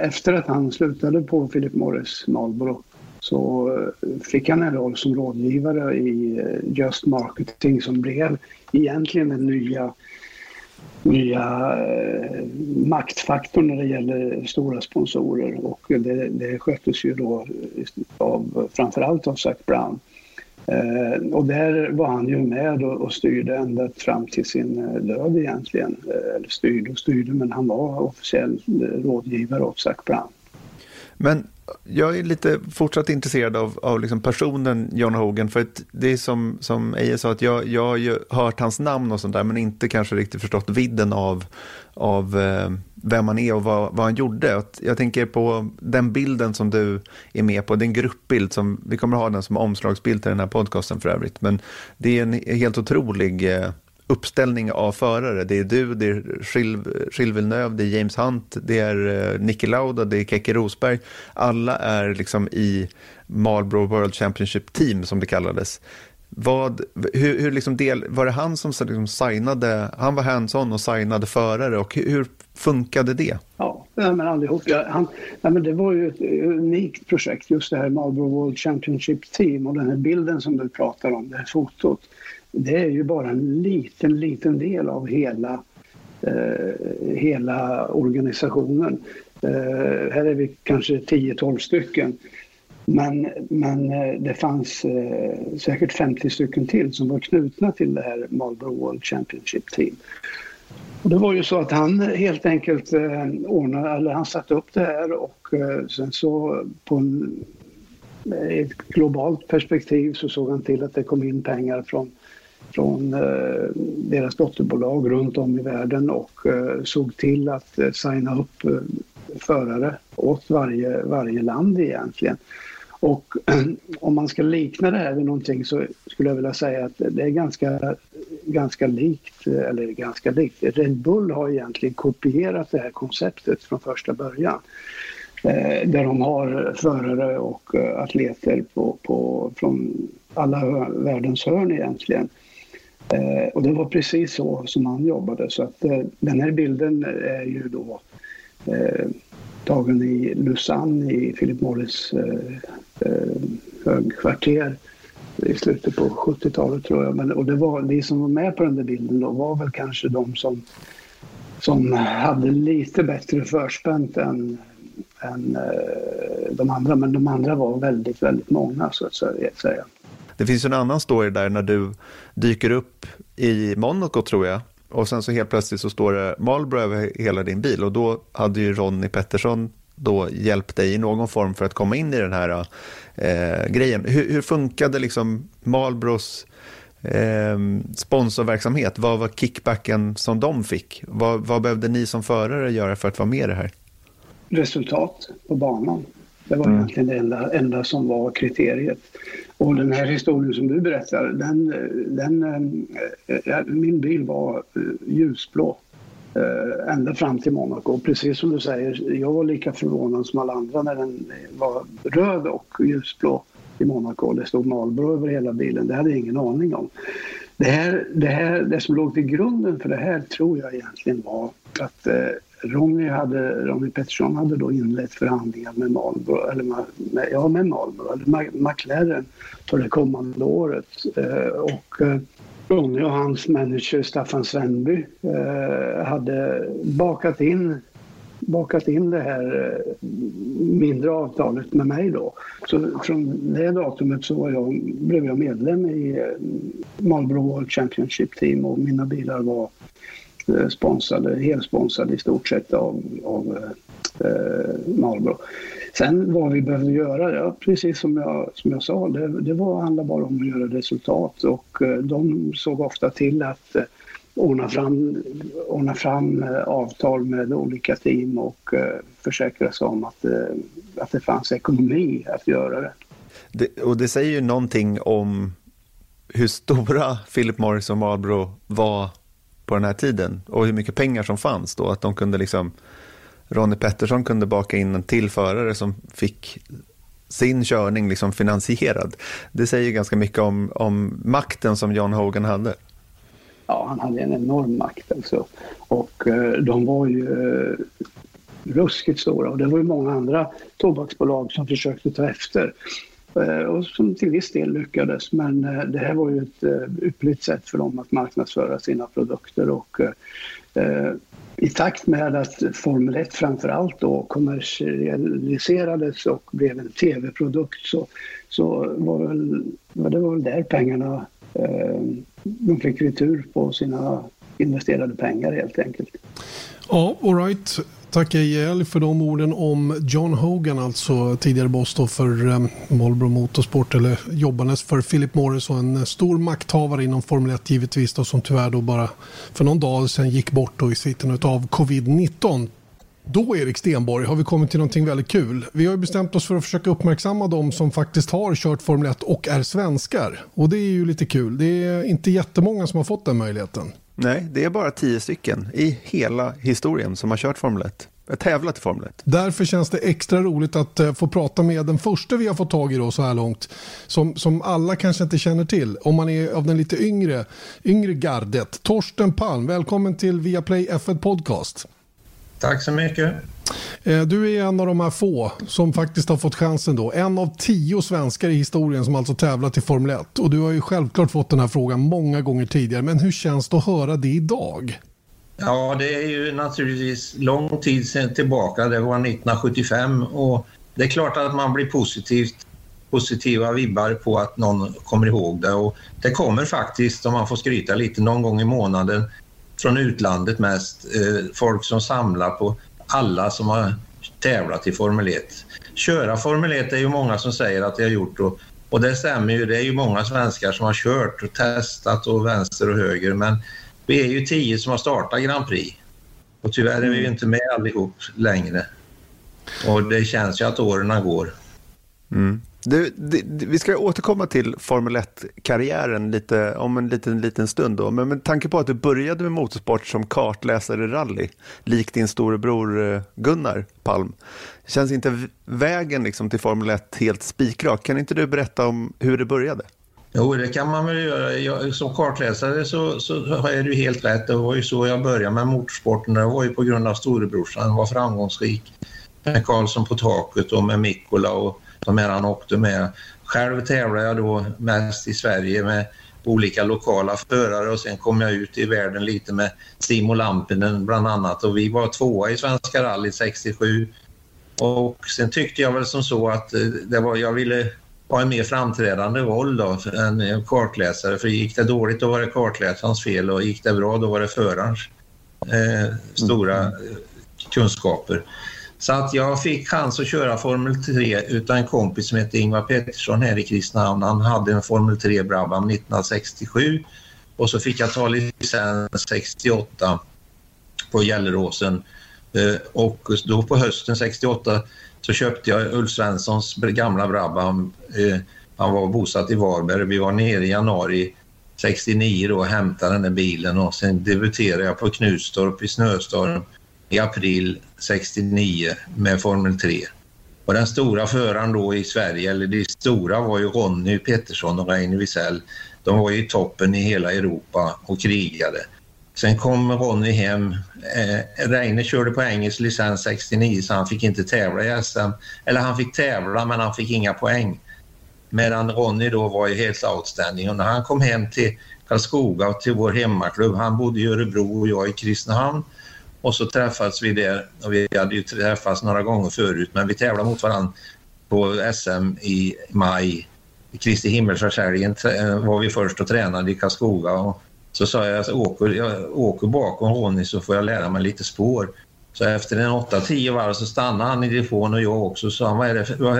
Efter att han slutade på Philip Morris Marlboro så eh, fick han en roll som rådgivare i eh, Just Marketing som blev egentligen den nya nya eh, maktfaktorn när det gäller stora sponsorer och det, det sköttes ju då av framförallt av Zac Brown. Eh, och där var han ju med och, och styrde ända fram till sin eh, död egentligen. Eh, eller styrde och styrde men han var officiell rådgivare åt Zac Brown. Men jag är lite fortsatt intresserad av, av liksom personen John Hogan. För att det är som, som Eje sa, att jag, jag har ju hört hans namn och sånt där, men inte kanske riktigt förstått vidden av, av eh, vem han är och vad, vad han gjorde. Jag tänker på den bilden som du är med på, det är en gruppbild, som, vi kommer ha den som omslagsbild till den här podcasten för övrigt. Men det är en helt otrolig eh, uppställning av förare. Det är du, det är Gilles Villeneuve, det är James Hunt, det är Nicky Niki Lauda, det är Keke Rosberg. Alla är liksom i Marlboro World Championship Team som det kallades. Vad, hur, hur liksom del, var det han som liksom signade, han var hands-on och signade förare och hur, hur funkade det? Ja, men allihop. Ja, han, nej, men det var ju ett eh, unikt projekt just det här Marlboro World Championship Team och den här bilden som du pratar om, det här fotot det är ju bara en liten, liten del av hela, eh, hela organisationen. Eh, här är vi kanske 10-12 stycken. Men, men eh, det fanns eh, säkert 50 stycken till som var knutna till det här Marlboro World Championship Team. Och det var ju så att han helt enkelt eh, ordnade, eller han satte upp det här och eh, sen så på en, eh, ett globalt perspektiv så såg han till att det kom in pengar från från eh, deras dotterbolag runt om i världen och eh, såg till att eh, signa upp förare åt varje, varje land egentligen. Och om man ska likna det här vid någonting så skulle jag vilja säga att det är ganska, ganska likt, eller ganska likt. Red Bull har egentligen kopierat det här konceptet från första början. där de har förare och atleter på, på, från alla världens hörn egentligen. Eh, och det var precis så som han jobbade. Så att eh, den här bilden är ju då eh, tagen i Lausanne i Philip Morris eh, eh, högkvarter i slutet på 70-talet tror jag. Men, och det var, vi som var med på den där bilden då var väl kanske de som, som hade lite bättre förspänt än, än eh, de andra. Men de andra var väldigt, väldigt många så att säga. Det finns en annan story där när du dyker upp i Monaco tror jag. Och sen så helt plötsligt så står det Marlboro över hela din bil och då hade ju Ronnie Pettersson då hjälpt dig i någon form för att komma in i den här eh, grejen. Hur, hur funkade liksom Marlboros eh, sponsorverksamhet? Vad var kickbacken som de fick? Vad, vad behövde ni som förare göra för att vara med i det här? Resultat på banan. Det var mm. egentligen det enda, enda som var kriteriet. Och den här historien som du berättar, den, den, äh, min bil var äh, ljusblå ända fram till Monaco. Precis som du säger, jag var lika förvånad som alla andra när den var röd och ljusblå i Monaco. Det stod Marlboro över hela bilen. Det hade jag ingen aning om. Det, här, det, här, det som låg till grunden för det här tror jag egentligen var att Ronny, hade, Ronny Pettersson hade då inlett förhandlingar med Marlboro, eller med, ja, med Marlboro, eller McLaren för det kommande året. Eh, och eh, Ronny och hans manager Staffan Svenby eh, hade bakat in bakat in det här eh, mindre avtalet med mig då. Så från det datumet så var jag, blev jag medlem i eh, Marlboro World Championship Team och mina bilar var Eh, sponsrade, helsponsrade i stort sett av, av eh, eh, Marlboro. Sen vad vi behövde göra, ja, precis som jag, som jag sa, det, det var, handlade bara om att göra resultat och eh, de såg ofta till att eh, ordna fram, ordna fram eh, avtal med olika team och eh, försäkra sig om att, eh, att det fanns ekonomi att göra det. det. Och det säger ju någonting om hur stora Philip Morris och Marlboro var på den här tiden och hur mycket pengar som fanns då. Att de kunde liksom, Ronnie Pettersson kunde baka in en tillförare som fick sin körning liksom finansierad. Det säger ganska mycket om, om makten som John Hogan hade. Ja, han hade en enorm makt alltså. Och eh, de var ju eh, ruskigt stora och det var ju många andra tobaksbolag som försökte ta efter. Eh, och som till viss del lyckades. Men eh, det här var ju ett eh, ypperligt sätt för dem att marknadsföra sina produkter och i takt med att Formel 1 framförallt då kommersialiserades och blev en tv-produkt så, så var, väl, det var väl där pengarna de fick retur på sina investerade pengar helt enkelt. Ja, alright. Tack Ejel för de orden om John Hogan, alltså tidigare boss då för um, Marlboro Motorsport eller jobbandes för Philip Morris och en stor makthavare inom Formel 1 givetvis då som tyvärr då bara för någon dag sedan gick bort då i sviten av covid-19. Då Erik Stenborg har vi kommit till någonting väldigt kul. Vi har bestämt oss för att försöka uppmärksamma de som faktiskt har kört Formel 1 och är svenskar. Och det är ju lite kul. Det är inte jättemånga som har fått den möjligheten. Nej, det är bara tio stycken i hela historien som har kört Formel 1. Tävlat i Formel 1. Därför känns det extra roligt att uh, få prata med den första vi har fått tag i då så här långt. Som, som alla kanske inte känner till. Om man är av den lite yngre, yngre gardet. Torsten Palm, välkommen till Viaplay F1 Podcast. Tack så mycket. Eh, du är en av de här få som faktiskt har fått chansen då. En av tio svenskar i historien som alltså tävlat i Formel 1. Och du har ju självklart fått den här frågan många gånger tidigare. Men hur känns det att höra det idag? Ja, det är ju naturligtvis lång tid sedan tillbaka. Det var 1975 och det är klart att man blir positivt positiva vibbar på att någon kommer ihåg det. Och det kommer faktiskt, om man får skryta lite, någon gång i månaden från utlandet mest. Eh, folk som samlar på alla som har tävlat i Formel 1. Köra Formel 1 är ju många som säger att de har gjort och, och det stämmer ju. Det är ju många svenskar som har kört och testat och vänster och höger men vi är ju tio som har startat Grand Prix och tyvärr är vi ju inte med allihop längre. Och det känns ju att åren går. Mm. Du, du, vi ska återkomma till Formel 1-karriären lite, om en liten, liten stund. Då. Men med tanke på att du började med motorsport som kartläsare i rally, likt din storebror eh, Gunnar Palm, känns inte vägen liksom till Formel 1 helt spikrak? Kan inte du berätta om hur det började? Jo, det kan man väl göra. Jag, som kartläsare så, så är det ju helt rätt. Det var ju så jag började med motorsporten. Det var ju på grund av storebrorsan. Han var framgångsrik med Karlsson på taket och med Mikkola och de här han åkte med. Själv tävlade jag då mest i Sverige med olika lokala förare och sen kom jag ut i världen lite med Simo Lampinen bland annat och vi var tvåa i Svenska rallyt 67 och sen tyckte jag väl som så att eh, det var, jag ville ha en mer framträdande roll då än kartläsare för gick det dåligt då var det kartläsarens fel och gick det bra då var det förarens eh, stora mm. kunskaper. Så att jag fick chans att köra Formel 3 utan en kompis som hette Ingvar Pettersson här i Kristinehamn. Han hade en Formel 3 Brabham 1967 och så fick jag ta licens 68 på Gelleråsen. Eh, och då på hösten 68 så köpte jag Ulf Svenssons gamla Brabham. Eh, han var bosatt i Varberg. Vi var nere i januari 69 då och hämtade den där bilen och sen debuterade jag på Knutstorp i snöstorm i april 69 med Formel 3. Och den stora föraren då i Sverige, eller de stora var ju Ronny Pettersson och Reine Wiesel. De var ju i toppen i hela Europa och krigade. Sen kom Ronny hem. Eh, Reine körde på engelsk licens 69 så han fick inte tävla i SM. Eller han fick tävla men han fick inga poäng. Medan Ronny då var ju helt outstanding och när han kom hem till Karlskoga till vår hemmaklubb, han bodde i Örebro och jag i Kristinehamn och så träffades vi där och vi hade ju träffats några gånger förut men vi tävlade mot varandra på SM i maj. I Kristi himmelsfärdshelgen eh, var vi först och tränade i Karlskoga och så sa jag att jag åker, jag åker bakom Ronny så får jag lära mig lite spår. Så efter en 8-10 varv så stannade han i depån och jag också och sa vad är det för, vad,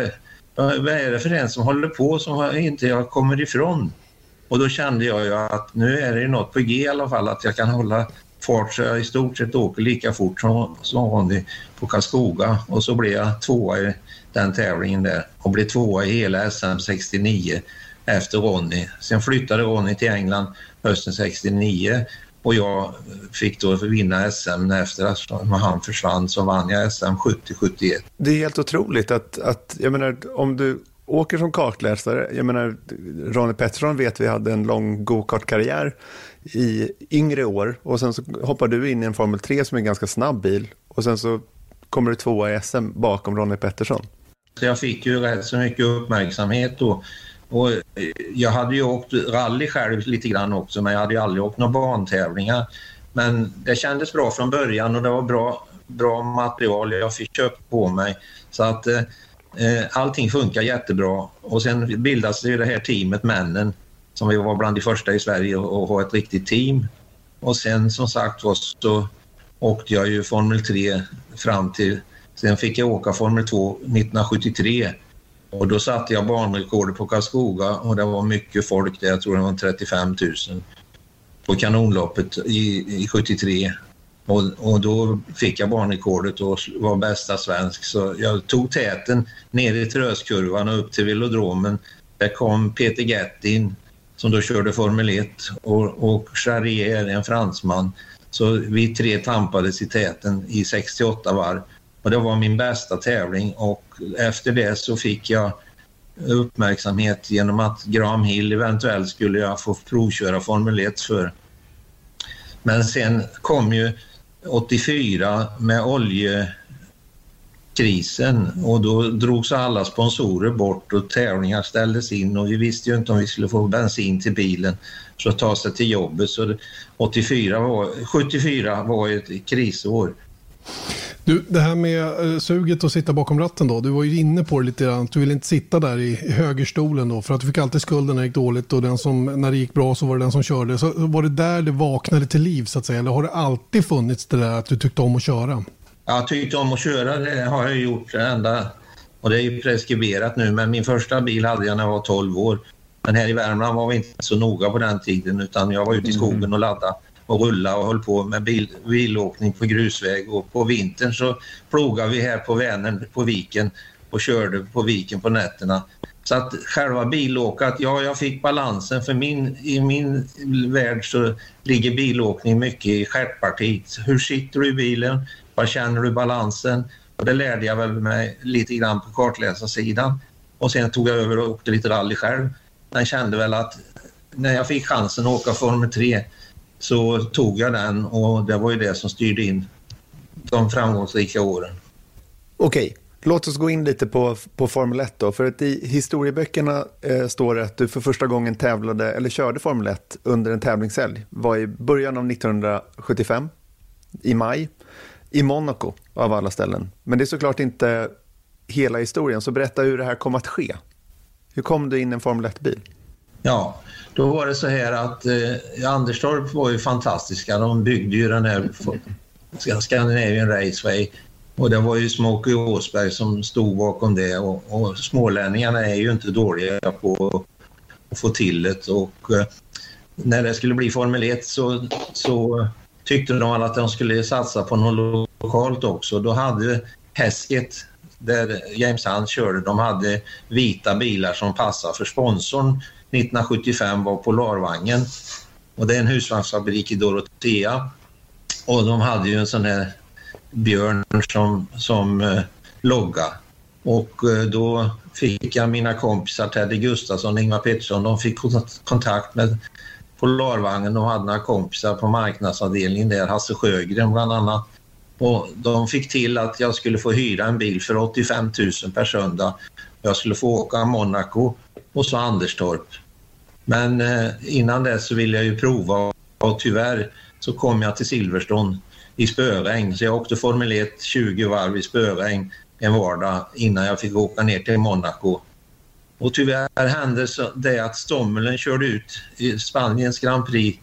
vad är det för en som håller på som inte jag kommer ifrån? Och då kände jag ju att nu är det något på G i alla fall att jag kan hålla fart så jag i stort sett åker lika fort som, som på Karlskoga och så blev jag tvåa i den tävlingen där och blev tvåa i hela SM 69 efter Ronny. Sen flyttade Ronny till England hösten 69 och jag fick då vinna SM efter att han försvann så vann jag SM 70-71. Det är helt otroligt att, att jag menar om du åker som kartläsare, jag menar Ronny Pettersson vet vi hade en lång go-kart-karriär i yngre år och sen så hoppar du in i en Formel 3 som är en ganska snabb bil och sen så kommer du tvåa i SM bakom Ronny Pettersson. Så jag fick ju rätt så mycket uppmärksamhet då. Och eh, jag hade ju åkt rally själv lite grann också men jag hade ju aldrig åkt några bantävlingar. Men det kändes bra från början och det var bra, bra material jag fick köpa på mig. Så att eh, eh, allting funkar jättebra. Och sen bildas det här teamet Männen som vi var bland de första i Sverige att ha ett riktigt team. Och sen som sagt var så åkte jag ju Formel 3 fram till... Sen fick jag åka Formel 2 1973 och då satte jag banrekordet på Karlskoga och det var mycket folk där, jag tror det var 35 000 på kanonloppet i, i 73. Och, och, då fick jag banrekordet och var bästa svensk. Så jag tog täten ner i Tröskurvan och upp till velodromen. Där kom Peter Gettin som då körde Formel 1 och, och Charrier, en fransman. Så vi tre tampades i täten i 68 varv. Och det var min bästa tävling och efter det så fick jag uppmärksamhet genom att Graham Hill eventuellt skulle jag få provköra Formel 1 för. Men sen kom ju 84 med olje oljekrisen och då drogs alla sponsorer bort och tävlingar ställdes in och vi visste ju inte om vi skulle få bensin till bilen för att ta sig till jobbet. Så 84 var, 74 var ett krisår. Du, det här med eh, suget att sitta bakom ratten då. Du var ju inne på det lite grann. Du ville inte sitta där i högerstolen då. För att du fick alltid skulden när det gick dåligt och den som, när det gick bra så var det den som körde. Så var det där det vaknade till liv så att säga? Eller har det alltid funnits det där att du tyckte om att köra? Jag tyckte om att köra, det har jag gjort ända och det är ju preskriberat nu, men min första bil hade jag när jag var 12 år. Men här i Värmland var vi inte så noga på den tiden utan jag var ute i skogen och laddade och rulla och höll på med bil, bilåkning på grusväg och på vintern så plogade vi här på Vänern på viken och körde på viken på nätterna. Så att själva bilåkat, ja jag fick balansen för min, i min värld så ligger bilåkning mycket i stjärtpartiet. Hur sitter du i bilen? Var känner du balansen? Och det lärde jag väl mig lite grann på kartläsarsidan. Och sen tog jag över och åkte lite rally själv. Men kände väl att när jag fick chansen att åka Formel 3 så tog jag den och det var ju det som styrde in de framgångsrika åren. Okej, låt oss gå in lite på, på Formel 1 då. För att i historieböckerna eh, står det att du för första gången tävlade, eller körde Formel 1 under en tävlingshelg. var i början av 1975, i maj, i Monaco av alla ställen. Men det är såklart inte hela historien, så berätta hur det här kom att ske. Hur kom du in i en Formel 1-bil? Ja, då var det så här att eh, Anderstorp var ju fantastiska. De byggde ju den här Scandinavian Raceway och det var ju Smokey Åsberg som stod bakom det och, och smålänningarna är ju inte dåliga på att få till det och eh, när det skulle bli Formel 1 så, så tyckte de att de skulle satsa på något lokalt också. Då hade Hesket där James Hunt körde, de hade vita bilar som passade för sponsorn 1975 var Polarvagnen. Och det är en husvagnsfabrik i Dorotea. Och de hade ju en sån här björn som, som eh, logga. Och eh, då fick jag mina kompisar Teddy Gustafsson och Ingvar Pettersson, de fick kontakt med Polarvagnen. De hade några kompisar på marknadsavdelningen där, Hasse Sjögren bland annat. Och de fick till att jag skulle få hyra en bil för 85 000 per söndag. Jag skulle få åka Monaco och så Anderstorp. Men eh, innan dess så ville jag ju prova och tyvärr så kom jag till Silverstone i spöregn. Så jag åkte Formel 1 20 varv i spöregn en vardag innan jag fick åka ner till Monaco. Och tyvärr hände det att Stommelen körde ut i Spaniens Grand Prix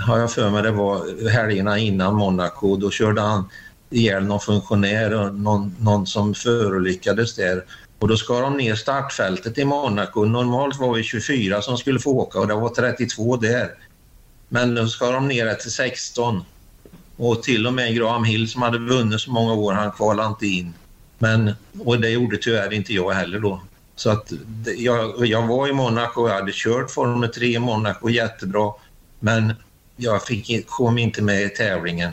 har jag för mig det var helgerna innan Monaco. Då körde han ihjäl någon funktionär och någon, någon som förolyckades där. Och då skar de ner startfältet i Monaco. Normalt var vi 24 som skulle få åka och det var 32 där. Men då skar de ner det till 16. Och till och med Graham Hill som hade vunnit så många år, han kvalade inte in. Men, och det gjorde tyvärr inte jag heller då. Så att jag, jag var i Monaco, jag hade kört Formel 3 i Monaco jättebra. Men jag fick, kom inte med i tävlingen.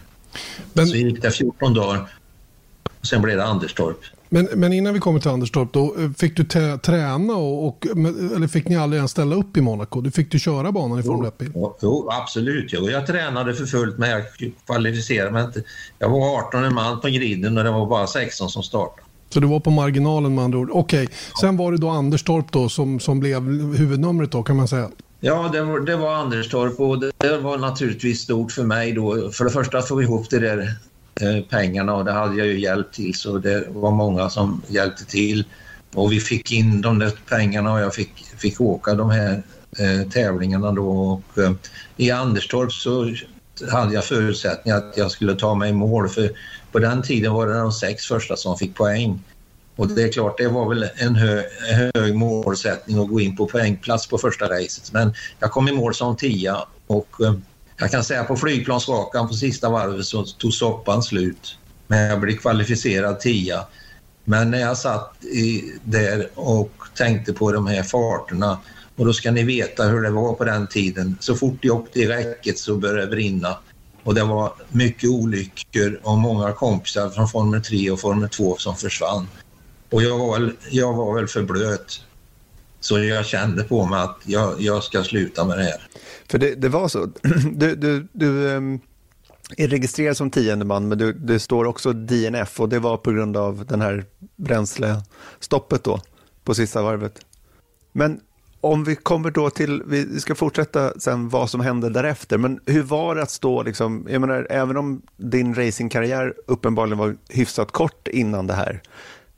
Men... Så gick det 14 dagar. Och sen blev det Anderstorp. Men, men innan vi kommer till Anderstorp, då, eh, fick du träna och, och, eller fick ni aldrig ens ställa upp i Monaco? Du fick du köra banan i Formel 1-bil? Jo, jo, absolut. Jo. Jag tränade för fullt men jag kvalificerade mig inte. Jag var 18 man på griden och det var bara 16 som startade. Så du var på marginalen med andra ord. Okej, okay. sen var det då Anderstorp då som, som blev huvudnumret då kan man säga? Ja, det var, det var Anderstorp och det, det, var naturligtvis stort för mig då. För det första att få ihop de där eh, pengarna och det hade jag ju hjälpt till så det var många som hjälpte till. Och vi fick in de där pengarna och jag fick, fick åka de här eh, tävlingarna då. Och, eh, I Anderstorp så hade jag förutsättningar att jag skulle ta mig i mål för på den tiden var det de sex första som fick poäng. Och det är klart, det var väl en hög, hög målsättning att gå in på poängplats på första racet. Men jag kom i mål som tia och eh, jag kan säga på flygplansrakan på sista varvet så tog soppan slut. Men jag blev kvalificerad tia. Men när jag satt i, där och tänkte på de här farterna och då ska ni veta hur det var på den tiden. Så fort jag åkte i räcket så började det brinna. Och det var mycket olyckor och många kompisar från Formel 3 och Formel 2 som försvann. Och jag var väl, jag var väl för blöt. Så jag kände på mig att jag, jag ska sluta med det här. För det, det var så. Du, du, du ehm, är registrerad som tionde man, men du, det står också DNF och det var på grund av den här bränslestoppet då på sista varvet. Men om vi kommer då till, vi ska fortsätta sen vad som hände därefter, men hur var det att stå, liksom, jag menar, även om din racingkarriär uppenbarligen var hyfsat kort innan det här,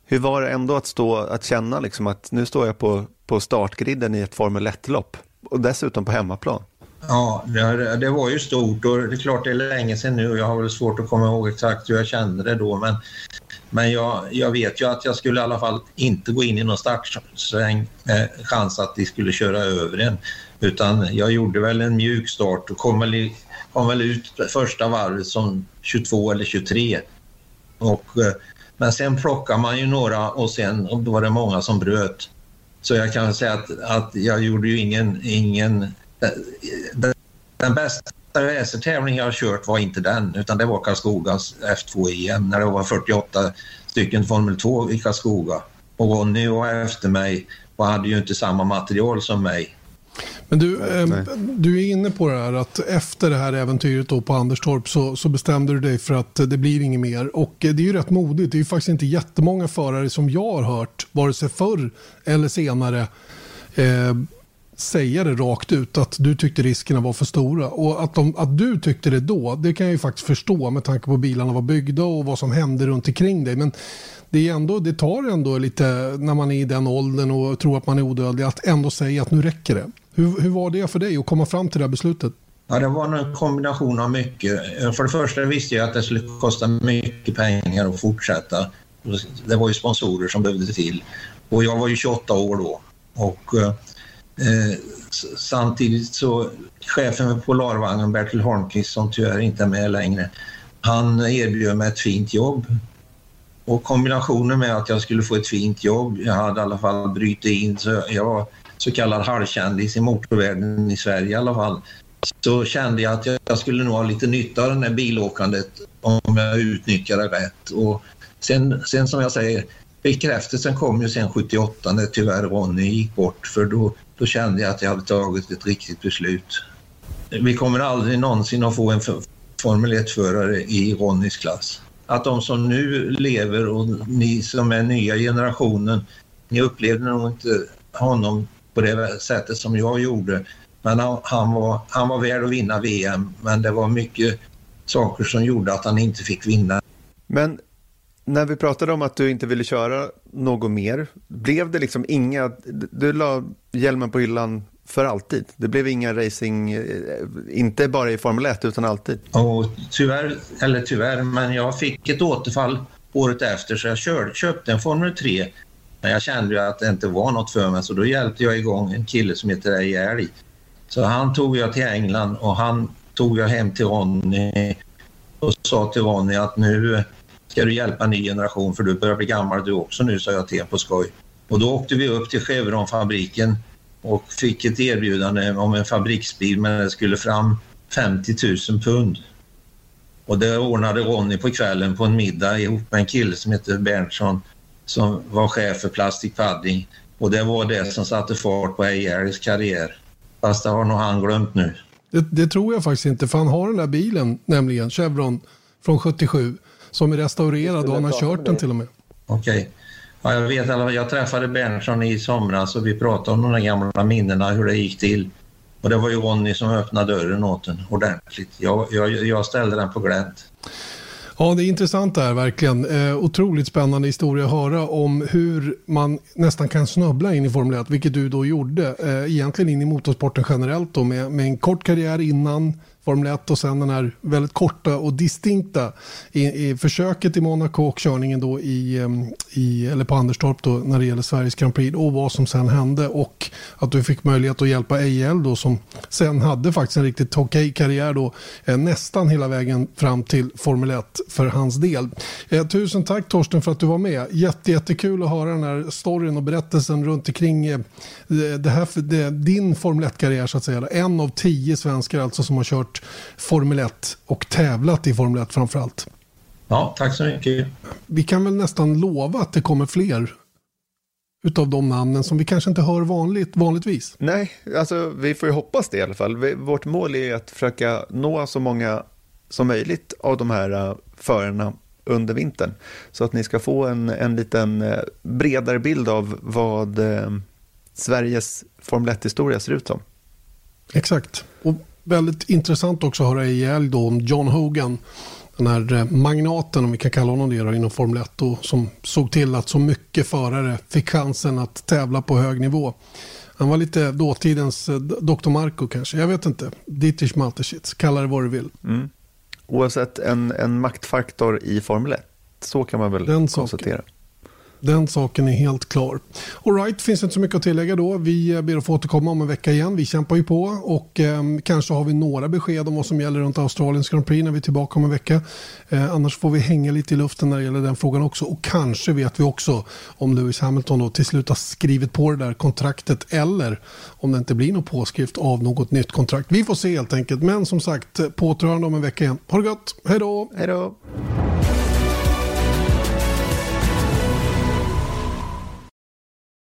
hur var det ändå att stå, att känna liksom att nu står jag på, på startgriden i ett Formel 1-lopp och dessutom på hemmaplan? Ja, det var ju stort och det är klart det är länge sedan nu och jag har väl svårt att komma ihåg exakt hur jag kände det då men, men jag, jag vet ju att jag skulle i alla fall inte gå in i någon startsväng med chans att de skulle köra över en utan jag gjorde väl en mjuk start och kom väl, i, kom väl ut första varvet som 22 eller 23 och eh, men sen plockade man ju några och sen och då var det många som bröt. Så jag kan säga att, att jag gjorde ju ingen... ingen den, den bästa racertävling jag har kört var inte den utan det var Karlskogas F2-EM när det var 48 stycken Formel 2 i Karlskoga. Och Ronny var efter mig och hade ju inte samma material som mig. Men du, eh, du är inne på det här att efter det här äventyret då på Anderstorp så, så bestämde du dig för att det blir inget mer. Och eh, det är ju rätt modigt. Det är ju faktiskt inte jättemånga förare som jag har hört, vare sig förr eller senare, eh, säga det rakt ut att du tyckte riskerna var för stora. Och att, de, att du tyckte det då, det kan jag ju faktiskt förstå med tanke på bilarna var byggda och vad som hände runt omkring dig. Men det, är ändå, det tar ändå lite när man är i den åldern och tror att man är odödlig att ändå säga att nu räcker det. Hur, hur var det för dig att komma fram till det här beslutet? Ja, det var en kombination av mycket. För det första visste jag att det skulle kosta mycket pengar att fortsätta. Det var ju sponsorer som behövde till. Och jag var ju 28 år då. Och eh, eh, samtidigt så chefen för Polarvagnen, Bertil Holmqvist, som tyvärr inte är med längre, han erbjöd mig ett fint jobb. Och kombinationen med att jag skulle få ett fint jobb, jag hade i alla fall brutit in, så jag var så kallad halvkändis i motorvärlden i Sverige i alla fall så kände jag att jag skulle nog ha lite nytta av det här bilåkandet om jag utnyttjade det rätt. Och sen, sen som jag säger, bekräftelsen kom ju sen 78 när tyvärr Ronny gick bort för då, då kände jag att jag hade tagit ett riktigt beslut. Vi kommer aldrig någonsin att få en Formel 1-förare i Ronnys klass. Att de som nu lever och ni som är nya generationen, ni upplevde nog inte honom på det sättet som jag gjorde. Men han, han, var, han var värd att vinna VM, men det var mycket saker som gjorde att han inte fick vinna. Men när vi pratade om att du inte ville köra något mer, blev det liksom inga... Du la hjälmen på hyllan för alltid? Det blev inga racing, eh, inte bara i Formel 1 utan alltid? Och tyvärr, eller tyvärr, men jag fick ett återfall året efter så jag körde, köpte en Formel 3 men jag kände ju att det inte var något för mig så då hjälpte jag igång en kille som heter Ej Älg. Så han tog jag till England och han tog jag hem till Ronny och sa till Ronny att nu ska du hjälpa en ny generation för du börjar bli gammal du också nu, sa jag till på skoj. Och då åkte vi upp till Chevron-fabriken och fick ett erbjudande om en fabriksbil men det skulle fram 50 000 pund. Och det ordnade Ronny på kvällen på en middag ihop med en kille som heter Berntsson som var chef för Plastic Padding. Och det var det som satte fart på Eijärs karriär. Fast det har nog han glömt nu. Det, det, tror jag faktiskt inte, för han har den där bilen, nämligen Chevron från 77, som är restaurerad och han har kört den till och med. Okej. Okay. Ja, jag vet jag träffade Berntsson i somras och vi pratade om de där gamla minnena, hur det gick till. Och det var ju Ronny som öppnade dörren åt den ordentligt. Jag, jag, jag ställde den på glänt. Ja, det är intressant där verkligen. Eh, otroligt spännande historia att höra om hur man nästan kan snubbla in i Formel 1, vilket du då gjorde. Eh, egentligen in i motorsporten generellt då med, med en kort karriär innan Formel 1 och sen den här väldigt korta och distinkta i, i försöket i Monaco och körningen då i, ehm, i, eller på Anderstorp då när det gäller Sveriges Grand Prix och vad som sen hände och att du fick möjlighet att hjälpa EIL då som sen hade faktiskt en riktigt okej karriär då eh, nästan hela vägen fram till Formel 1 för hans del. Eh, tusen tack Torsten för att du var med. Jätte, jättekul att höra den här storyn och berättelsen runt omkring eh, det här, det, din Formel 1-karriär så att säga. En av tio svenskar alltså som har kört kört Formel 1 och tävlat i Formel 1 framförallt. Ja, tack så mycket. Vi kan väl nästan lova att det kommer fler utav de namnen som vi kanske inte hör vanligt, vanligtvis. Nej, alltså vi får ju hoppas det i alla fall. Vi, vårt mål är att försöka nå så många som möjligt av de här uh, förarna under vintern. Så att ni ska få en, en liten uh, bredare bild av vad uh, Sveriges Formel 1-historia ser ut som. Exakt. Och väldigt intressant också att höra ihjäl då om John Hogan. Den här eh, magnaten, om vi kan kalla honom det, då, inom Formel 1 då, som såg till att så mycket förare fick chansen att tävla på hög nivå. Han var lite dåtidens eh, Dr. Marco kanske, jag vet inte. Dietrich Mateschitz, kalla det vad du vill. Mm. Oavsett en, en maktfaktor i Formel 1, så kan man väl Den konstatera. Saken. Den saken är helt klar. Alright, finns inte så mycket att tillägga då. Vi eh, ber att få återkomma om en vecka igen. Vi kämpar ju på och eh, kanske har vi några besked om vad som gäller runt Australiens Grand Prix när vi är tillbaka om en vecka. Eh, annars får vi hänga lite i luften när det gäller den frågan också. Och kanske vet vi också om Lewis Hamilton då till slut har skrivit på det där kontraktet eller om det inte blir någon påskrift av något nytt kontrakt. Vi får se helt enkelt. Men som sagt, eh, på om en vecka igen. Ha det gott. Hej då! Hej då!